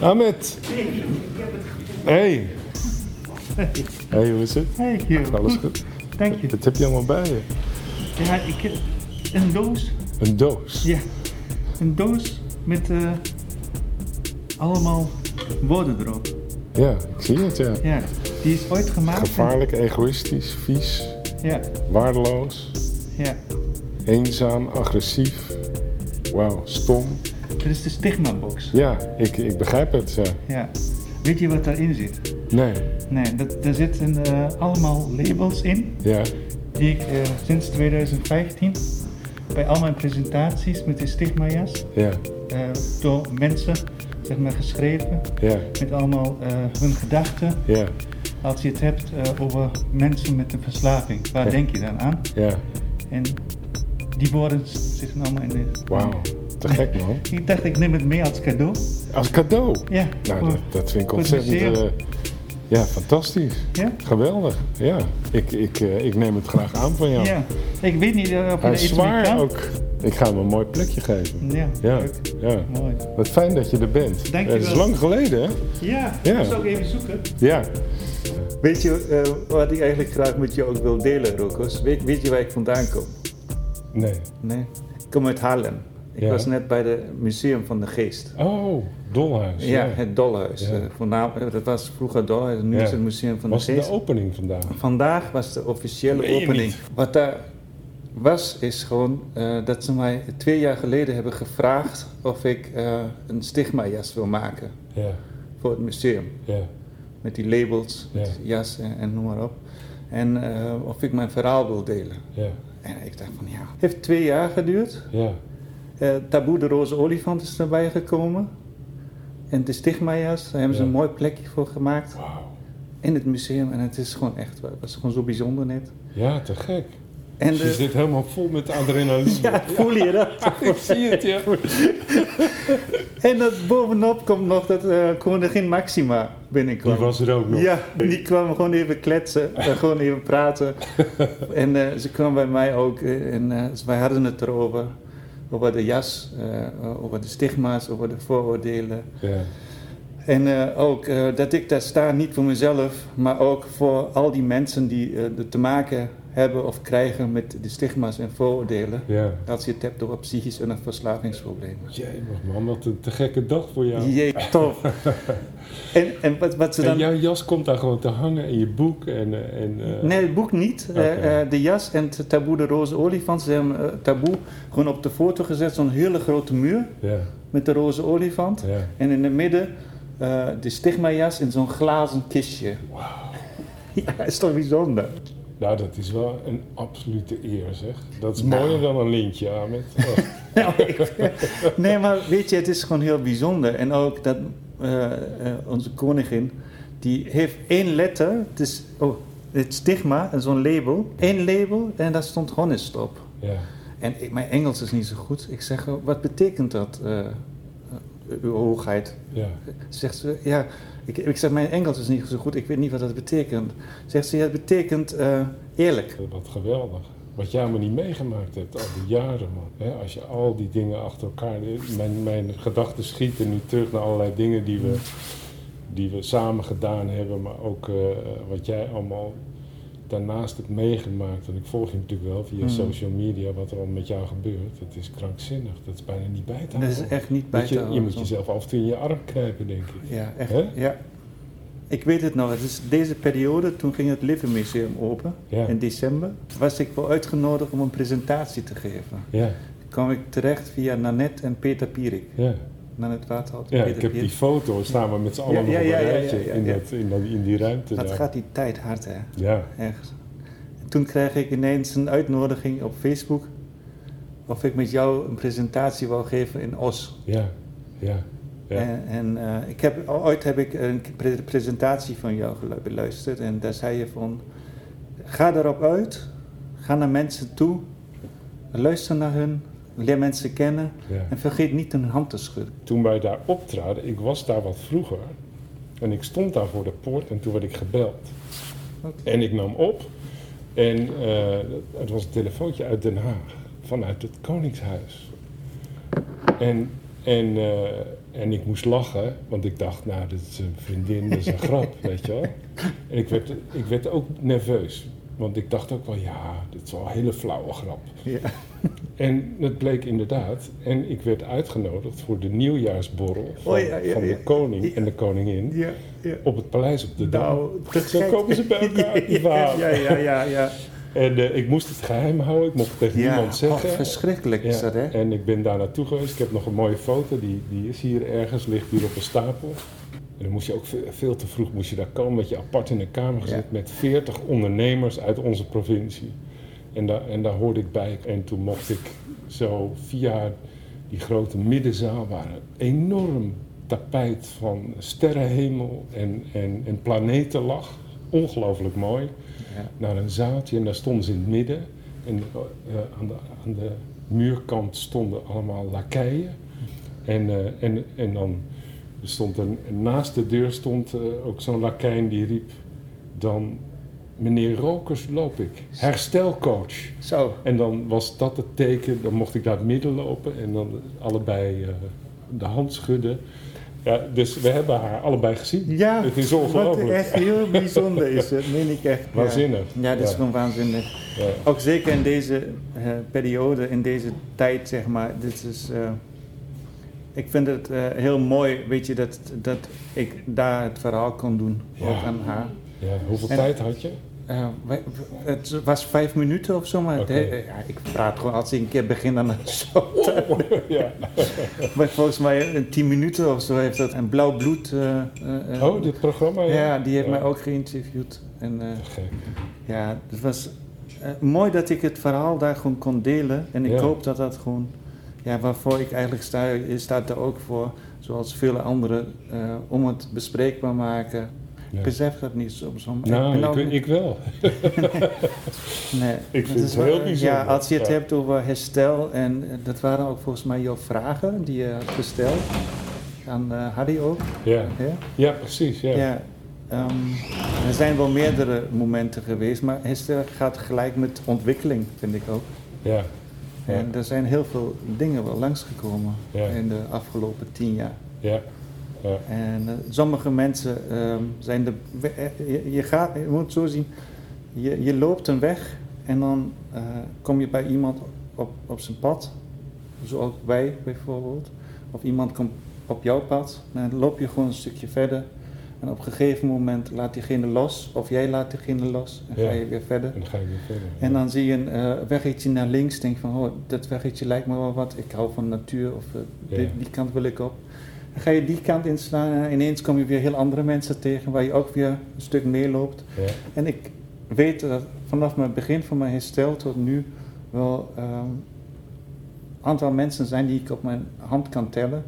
Ahmed. Hey. Hey, hoe is het? Hey, Hugh. Alles goed? Dank je. Wat heb je allemaal bij je? Ja, ik heb een doos. Een doos. Ja, een doos met eh, allemaal woorden erop. Ja, ik zie het, ja. Ja, die is ooit gemaakt. Gevaarlijk, egoïstisch, vies, Ja, waardeloos, ja. eenzaam, agressief. Wauw, stom. Dat is de stigma-box. Ja, ik, ik begrijp het, ja. Ja. Weet je wat daarin zit? Nee, Nee, dat, daar zitten eh, allemaal labels in ja, die ik eh, sinds 2015 bij al mijn presentaties met de stigma-jas ja, eh, door mensen zeg maar, geschreven ja, met allemaal hun gedachten ja, Als je het hebt over mensen met een verslaving, waar Ja. denk je dan aan? ja. En die woorden zitten allemaal in. Wauw, te gek man. Ik dacht, ik neem het mee als cadeau. Als cadeau. Ja. Nou, dat, dat vind ik het ontzettend... eh, ja, fantastisch. ja? Geweldig, ja. Ik, ik, eh, ik neem het graag aan van jou. ja. Ik weet niet eh, of Hij er is zwaar kan. ook. Ik ga hem een mooi plekje geven. Ja, Ja, leuk. ja. Mooi. Wat fijn dat je er bent. Dank je Het is wel. lang geleden, hè? Ja, Ja. ik moest ook even zoeken. Ja. Weet je eh, wat ik eigenlijk graag met je ook wil delen, Rokos? Weet, weet je waar ik vandaan kom? Nee. Nee? Ik kom uit Haarlem. Ik Ja. was net bij het Museum van de Geest. Oh, Dolhuis. Ja, het Dolhuis. Ja. Eh, voornamelijk, dat was vroeger Dolhuis, nu is het Museum van Was de Geest. de opening vandaag? Vandaag was de officiële Meen opening. Wat daar was, is gewoon eh, dat ze mij twee jaar geleden hebben gevraagd of ik eh, een stigma-jas wil maken Ja, voor het museum. ja, Met die labels, met Ja. jas en, en noem maar op. En eh, of ik mijn verhaal wil delen. ja, En ik dacht van ja, het heeft twee jaar geduurd. ja. Eh, Taboe de roze olifant is erbij gekomen. En de stigmajas, daar hebben ze een mooi plekje voor gemaakt in het museum. En het is gewoon echt, het was gewoon zo bijzonder net. Ja, te gek. En Je de, zit helemaal vol met adrenaline. ja, voel je dat? Ik zie het, ja. En dat bovenop komt nog dat eh koningin Maxima binnenkwam. Die was er ook nog. Ja, die kwam gewoon even kletsen, eh, gewoon even praten. en ze kwam bij mij ook en wij hadden het erover. Over de jas, eh, over de stigma's, over de vooroordelen. En eh, ook eh, dat ik daar sta, niet voor mezelf, maar ook voor al die mensen die eh, te maken hebben of krijgen met de stigma's en vooroordelen. ja. Als je het hebt over psychische en verslavingsproblemen. Jee, man, wat een te gekke dag voor jou. Jee, tof. en, en wat, wat ze En dan... jouw jas komt daar gewoon te hangen in je boek en... en Nee, het boek niet. De jas en het taboe de roze olifant. Ze hebben taboe gewoon op de foto gezet. Zo'n hele grote muur Ja, met de roze olifant. ja. En in het midden eh, de stigma-jas in zo'n glazen kistje. Wauw. Ja, is toch bijzonder? Nou, dat is wel een absolute eer, zeg. Dat is Nou. mooier dan een lintje, Ahmed. Oh. Nou, ik- nee, maar weet je, het is gewoon heel bijzonder. En ook dat eh, eh, onze koningin, die heeft één letter. Het is oh, het stigma en zo'n label. Eén label en daar stond honest op. Ja, En ik, mijn Engels is niet zo goed. Ik zeg, wat betekent dat, uw hoogheid? ja. Zegt ze, ja, ik, ik zeg, mijn Engels is niet zo goed. Ik weet niet wat dat betekent. Zegt ze, ja, het betekent eh, eerlijk. Wat geweldig. Wat jij maar niet meegemaakt hebt, al die jaren, man. Als je al die dingen achter elkaar... Mijn, mijn gedachten schieten nu terug naar allerlei dingen die we, die we samen gedaan hebben. Maar ook eh, wat jij allemaal daarnaast hebt meegemaakt. En ik volg je natuurlijk wel via Mm. social media wat er al met jou gebeurt. Het is krankzinnig. Dat is bijna niet bij te Dat houden. is echt niet bij Dat te je, je houden. moet jezelf af en toe in je arm knijpen, denk ik. Ja, echt. Ja. Ik weet het nog. Het is deze periode, toen ging het Living Museum open. Ja. In december was ik wel uitgenodigd om een presentatie te geven. Ja, kwam ik terecht via Nanette en Peter Pierik. ja. Nanette Waterhout en Ja, Peter ik heb die foto, staan we met z'n allen Ja, nog ja, op een ja, ja, rijtje ja, ja, in, ja. dat, in, dat, in die ruimte daar. gaat die tijd hard, hè? Ja, Echt. En toen kreeg ik ineens een uitnodiging op Facebook of ik met jou een presentatie wou geven in Os. ja, ja. ja. En, en eh, ik heb, ooit heb ik een pre- presentatie van jou gelu- beluisterd en daar zei je van, ga erop uit, ga naar mensen toe, luister naar hun, leer mensen kennen ja. en vergeet niet hun hand te schudden. Toen wij daar optraden, ik was daar wat vroeger. En ik stond daar voor de poort en toen werd ik gebeld. En ik nam op. En eh, het was een telefoontje uit Den Haag. Vanuit het Koningshuis. En, en, eh, En ik moest lachen, want ik dacht, nou, dit is een vriendin, dat is een grap, weet je wel. En ik werd, ik werd ook nerveus, want ik dacht ook wel, ja, dit is wel een hele flauwe grap. Ja. En het bleek inderdaad. En ik werd uitgenodigd voor de nieuwjaarsborrel van, Oh, ja, ja, van de ja. koning Ja. en de koningin Ja, ja. op het paleis op de Dam. Nou, Zo gek. komen ze bij elkaar, die ja, ja, ja, ja, ja. En eh, ik moest het geheim houden, ik mocht het tegen Ja, niemand zeggen. oh, verschrikkelijk is Ja, dat, hè? En ik ben daar naartoe geweest. Ik heb nog een mooie foto, die, die is hier ergens, ligt hier op een stapel. En dan moest je ook veel, te vroeg moest je daar komen, werd je apart in een kamer gezet Ja. met 40 ondernemers uit onze provincie. En, daar en daar hoorde ik bij. En toen mocht ik zo via die grote middenzaal, waar een enorm tapijt van sterrenhemel en, en, en planeten lag. Ongelooflijk mooi Ja. naar een zaaltje en daar stonden ze in het midden. En eh, aan, de, aan de muurkant stonden allemaal lakeien. En, eh, en, en dan stond er, naast de deur stond eh, ook zo'n lakijn die riep dan... Meneer Rokers loop ik, herstelcoach. Zo. En dan was dat het teken, dan mocht ik naar het midden lopen en dan allebei eh, de hand schudden. Ja, dus we hebben haar allebei gezien. Ja, Het is wat ongelooflijk. echt heel bijzonder is het, meen ik echt. Waanzinnig. Ja, dat is gewoon waanzinnig. Ja. Ook zeker in deze eh, periode, in deze tijd, zeg maar. Dit is, ik vind het eh, heel mooi, weet je, dat, dat ik daar het verhaal kon doen. Ja. Ook aan haar. Ja, hoeveel En- tijd had je? Eh, het was vijf minuten of zo, maar het- ja, ik praat gewoon als ik een keer begin dan zo. ja. Maar volgens mij tien minuten of zo heeft dat een blauw bloed. eh, eh, eh, Oh, dit programma? ja, die heeft Ja. mij ook geïnterviewd. En eh, Gek. ja, het was eh, mooi dat ik het verhaal daar gewoon kon delen. En ik hoop dat dat gewoon, ja, waarvoor ik eigenlijk sta, je staat er ook voor, zoals vele anderen, eh, om het bespreekbaar maken. Ja. Ik besef dat niet soms. om- Nou, ik, niet- ik wel. Nee, Ik dat vind is het heel wel- bijzonder. Ja, als je het Ja. hebt over herstel, en dat waren ook volgens mij jouw vragen die je had gesteld aan eh Harry ook. Ja, Ja, ja precies. Ja. ja. ehm, er zijn wel meerdere momenten geweest, maar herstel gaat gelijk met ontwikkeling, vind ik ook. Ja. En er zijn heel veel dingen wel langsgekomen in de afgelopen tien jaar. Ja. Ja. En eh, sommige mensen ehm, zijn de. eh, Je, je, gaat, je moet het zo zien, je, je loopt een weg en dan eh, kom je bij iemand op, op zijn pad, zoals wij bijvoorbeeld, of iemand komt op jouw pad, en dan loop je gewoon een stukje verder. En op een gegeven moment laat diegene los, of jij laat diegene los, en Ja. ga je weer verder. En dan ga je weer verder. En dan zie je een eh, weggetje naar links, denk van, oh, dat weggetje lijkt me wel wat, ik hou van natuur, of eh, die, die kant wil ik op. Dan ga je die kant inslaan en ineens kom je weer heel andere mensen tegen, waar je ook weer een stuk meeloopt. En ik weet dat vanaf mijn begin van mijn herstel tot nu wel een aantal mensen zijn die ik op mijn hand kan tellen,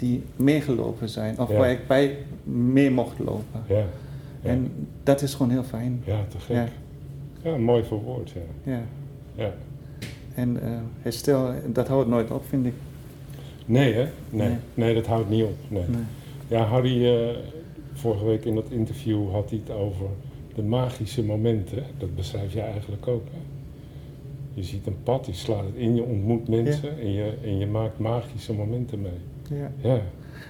die meegelopen zijn, of Ja. waar ik bij mee mocht lopen. Ja. En dat is gewoon heel fijn. ja, te gek. Ja. Mooi verwoord. Ja. Ja. ja. En eh, herstel, dat houdt nooit op, vind ik. Nee, hè? Nee. Nee. nee. dat houdt niet op. Nee. Nee. Ja, Harry, eh, vorige week in dat interview had hij het over de magische momenten. Dat beschrijf jij eigenlijk ook. Hè? Je ziet een pad, je slaat het in, je ontmoet mensen en, je, en je maakt magische momenten mee. Ja. Ja,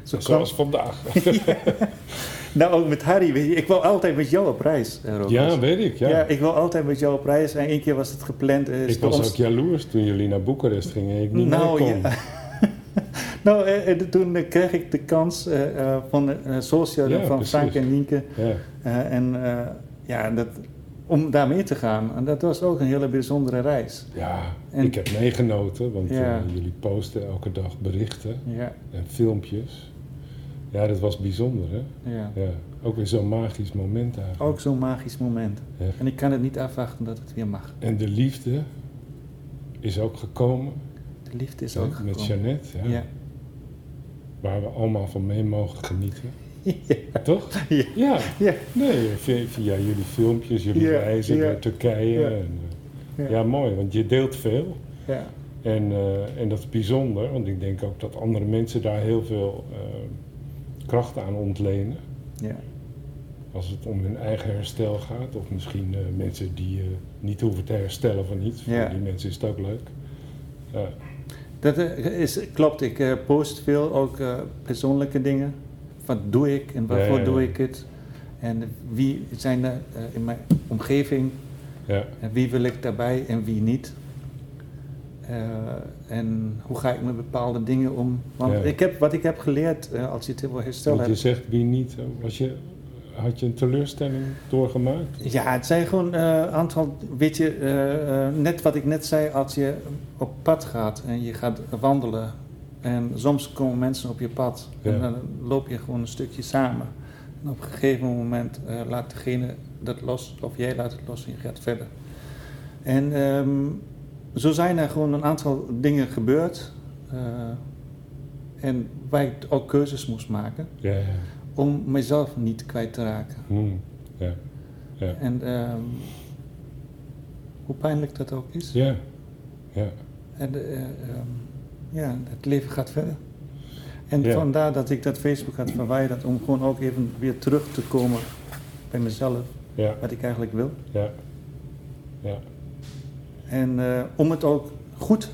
Zo zoals vandaag. Nou, ook met Harry, weet je, ik wil altijd met jou op reis, eh, ja, weet ik. Ja. Ja. ik wil altijd met jou op reis. En één keer was het gepland. eh, ik was ook jaloers toen jullie naar Boekarest gingen en ik niet Nou, mee kon. ja. nou, eh, toen eh, kreeg ik de kans eh, eh, van uh, Social Ja, van precies. Frank en Nienke. Ja. eh, en eh, ja, dat, om daar mee te gaan. En dat was ook een hele bijzondere reis. Ja, En- ik heb meegenoten, want Ja. eh, jullie posten elke dag berichten Ja, en filmpjes. Ja, dat was bijzonder, hè? ja. Ja, ook weer zo'n magisch moment eigenlijk. Ook zo'n magisch moment. Ja. En ik kan het niet afwachten dat het weer mag. En de liefde is ook gekomen De liefde is ook met gekomen. Jeannette, ja, Ja. waar we allemaal van mee mogen genieten. Ja. Toch? Ja. Ja, Ja. nee, via, via jullie filmpjes, jullie reizen naar Turkije. Ja. En, eh, Ja. mooi, want je deelt veel. Ja. En, eh, en dat is bijzonder, want ik denk ook dat andere mensen daar heel veel eh, kracht aan ontlenen. Ja. Als het om hun eigen herstel gaat, of misschien mensen die niet hoeven te herstellen van iets. Ja. Voor die mensen is het ook leuk. Dat is, klopt, ik post veel ook persoonlijke dingen. Wat doe ik en waarvoor Ja, doe ik het? En wie zijn er eh, in mijn omgeving Ja, en wie wil ik daarbij en wie niet? Eh, en hoe ga ik met bepaalde dingen om? Want ik heb, wat ik heb geleerd eh, als je het wil herstellen. want je zegt wie niet. Was je, had je een teleurstelling doorgemaakt? Ja, het zijn gewoon een aantal, weet je, net wat ik net zei, als je op pad gaat en je gaat wandelen en soms komen mensen op je pad Ja. en dan loop je gewoon een stukje samen. En op een gegeven moment eh, laat degene dat los of jij laat het los en je gaat verder. En ehm, zo zijn er gewoon een aantal dingen gebeurd eh, en waar ik ook keuzes moest maken Ja, ja. om mezelf niet kwijt te raken. Hmm. Ja. Ja. En ehm, hoe pijnlijk dat ook is. Ja. Ja. En eh, ehm, ja, het leven gaat verder. En Ja. vandaar dat ik dat Facebook had verwijderd om gewoon ook even weer terug te komen bij mezelf, Ja. wat ik eigenlijk wil. Ja. Ja. En eh, om het ook goed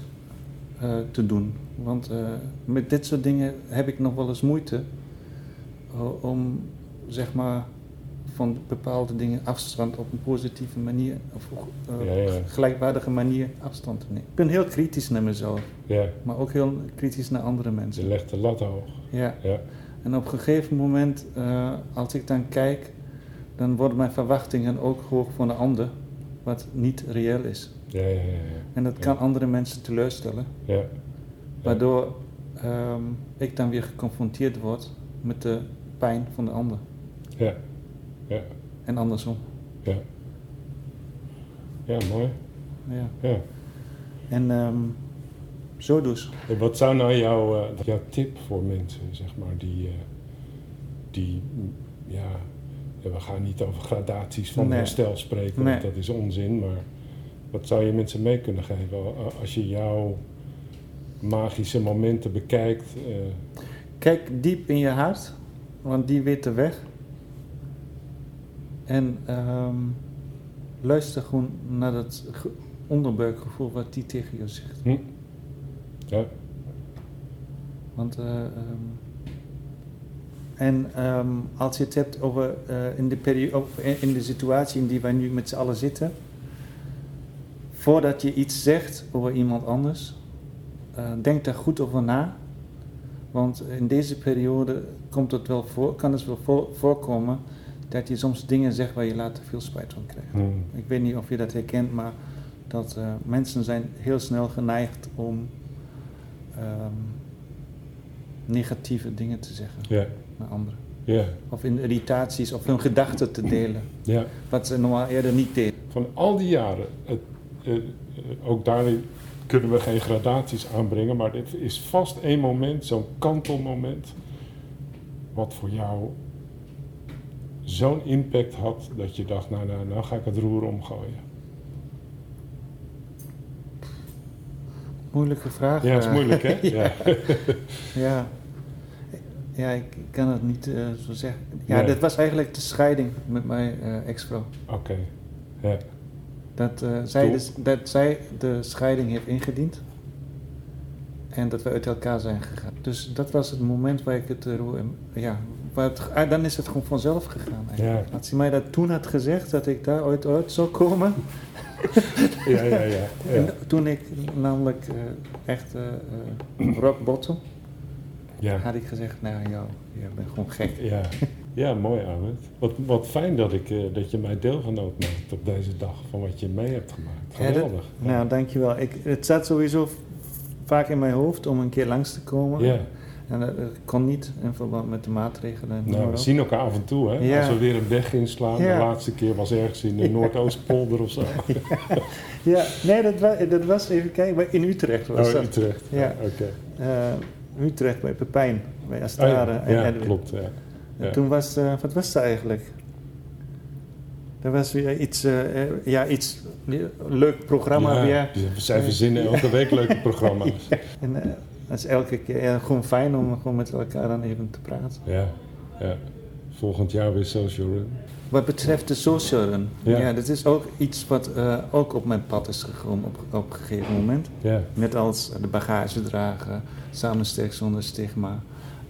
eh, te doen. Want eh, met dit soort dingen heb ik nog wel eens moeite om zeg maar van bepaalde dingen afstand op een positieve manier of Ja, ja. gelijkwaardige manier afstand te nemen. Ik ben heel kritisch naar mezelf, Ja. maar ook heel kritisch naar andere Je mensen. legt de lat hoog. Ja. Ja. En op een gegeven moment, eh, als ik dan kijk, dan worden mijn verwachtingen ook hoog van de ander, wat niet reëel is. Ja, ja, ja. ja. En dat kan andere mensen teleurstellen. Ja. Waardoor ehm, ik dan weer geconfronteerd word met de pijn van de ander. Ja. Ja. En andersom. Ja. Ja, mooi. Ja. Ja. En ehm, zo dus. En wat zou nou jouw, eh, jouw tip voor mensen, zeg maar, die, eh, die mm, ja, we gaan niet over gradaties van Nee. herstel spreken, Nee. want dat is onzin, maar wat zou je mensen mee kunnen geven als je jouw magische momenten bekijkt? eh, Kijk diep in je hart, want die weet de weg. En ehm, luister gewoon naar dat ge- onderbuikgevoel wat die tegen je zegt. hm? Ja, Want, eh, ehm, en ehm, als je het hebt over eh, in, de perio- of in- de situatie in die wij nu met z'n allen zitten, voordat je iets zegt over iemand anders, eh, denk daar goed over na. Want in deze periode komt het wel voor, kan het wel voor- voorkomen dat je soms dingen zegt waar je later veel spijt van krijgt. Ik weet niet of je dat herkent, maar dat eh, mensen zijn heel snel geneigd om ehm, negatieve dingen te zeggen naar anderen. Of in irritaties of hun gedachten te delen, wat ze normaal eerder niet deden. Van al die jaren, het, eh, eh, ook daarin kunnen we geen gradaties aanbrengen, maar dit is vast één moment, zo'n kantelmoment, wat voor jou zo'n impact had dat je dacht, nou, nou, nou ga ik het roer omgooien. Moeilijke vraag. Ja, dat is eh. moeilijk, hè? Ja. ja. Ja, ik kan het niet eh, zo zeggen. Ja, Nee. dit was eigenlijk de scheiding met mijn eh, ex-vrouw. Oké. Ja. Dat, zij Cool. dus, dat zij de scheiding heeft ingediend. En dat we uit elkaar zijn gegaan. Dus dat was het moment waar ik het... roer- ja, het, ah, dan is het gewoon vanzelf gegaan eigenlijk. Ja. Als hij mij dat toen had gezegd, dat ik daar ooit uit zou komen... Ja, ja, ja. En Ja, toen ik namelijk eh, echt eh, eh, rock bottom... ja. had ik gezegd, nou jou, je bent gewoon gek. ja. ja mooi Ahmed. Wat, wat fijn dat, ik, dat je mij deelgenoot maakt op deze dag van wat je mee hebt gemaakt. Ja, dat- Geweldig. Ja. Nou, dankjewel. Ik, het zat sowieso vaak in mijn hoofd om een keer langs te komen. Ja. En dat, dat kon niet in verband met de maatregelen. Nou, we zien elkaar af en toe, hè? Ja. Als we weer een weg inslaan. Ja. De laatste keer was ergens in de Noordoostpolder of zo. Ja, nee, dat was, dat was even kijken, in Utrecht was Oh, dat. Utrecht. Ja. Oké. Eh, Utrecht bij Pepijn, bij Oh, Astara ja, en ja, Edwin. klopt. Ja. En Ja. toen was, eh, wat was dat eigenlijk? Er was weer iets, eh, ja, iets leuk programma ja, weer. Zij verzinnen elke week leuke programma's. En dat is elke keer ja, gewoon fijn om gewoon met elkaar dan even te praten. Ja, ja. volgend jaar weer social run. Wat betreft de social run, ja. Ja. dat is ook iets wat eh, ook op mijn pad is gekomen op, op een gegeven moment. Ja, Net als de bagage dragen, samen sterk zonder stigma,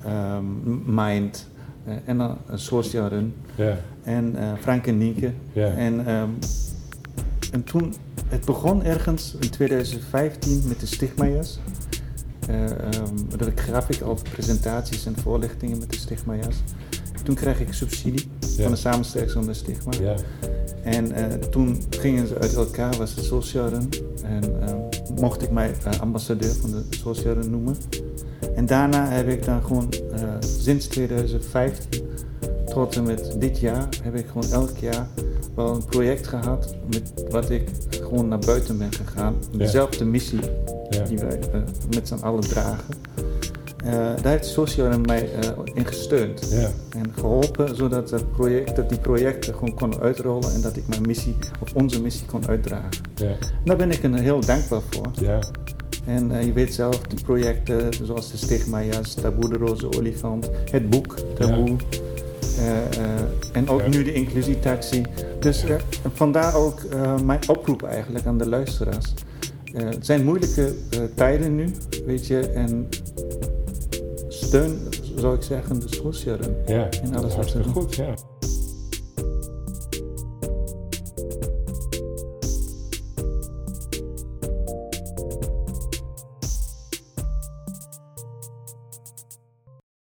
ehm, Mind eh, en dan een social run. ja, En eh, Frank en Nienke. ja. En, ehm, en toen, het begon ergens in 2015 met de stigmajas. Eh, ehm, dat ik gaf ik al presentaties en voorlichtingen met de stigmajas. Toen kreeg ik subsidie Ja. van de Samen Sterk Zonder Stigma. ja. En eh, toen gingen ze uit elkaar, was het Social Run. En ehm, mocht ik mij eh, ambassadeur van de Social Run noemen. En daarna heb ik dan gewoon sinds 2015 tot en met dit jaar heb ik gewoon elk jaar wel een project gehad met wat ik gewoon naar buiten ben gegaan. Dezelfde missie ja. die wij eh, met z'n allen dragen. Eh, daar heeft Run mij eh, in gesteund ja. en geholpen zodat dat project, dat die projecten gewoon konden uitrollen en dat ik mijn missie of onze missie kon uitdragen. ja. Daar ben ik een heel dankbaar voor. ja. En je weet zelf, die projecten zoals de Stigmajas, Taboe de Roze Olifant, het boek Taboe. eh, en ook Ja. nu de inclusietaxi. Dus vandaar ook mijn oproep eigenlijk aan de luisteraars. Eh, het zijn moeilijke eh, tijden nu, weet je, en steun, zou ik zeggen, de socialen. Ja, En alles wat ze hartstikke doen. goed, ja.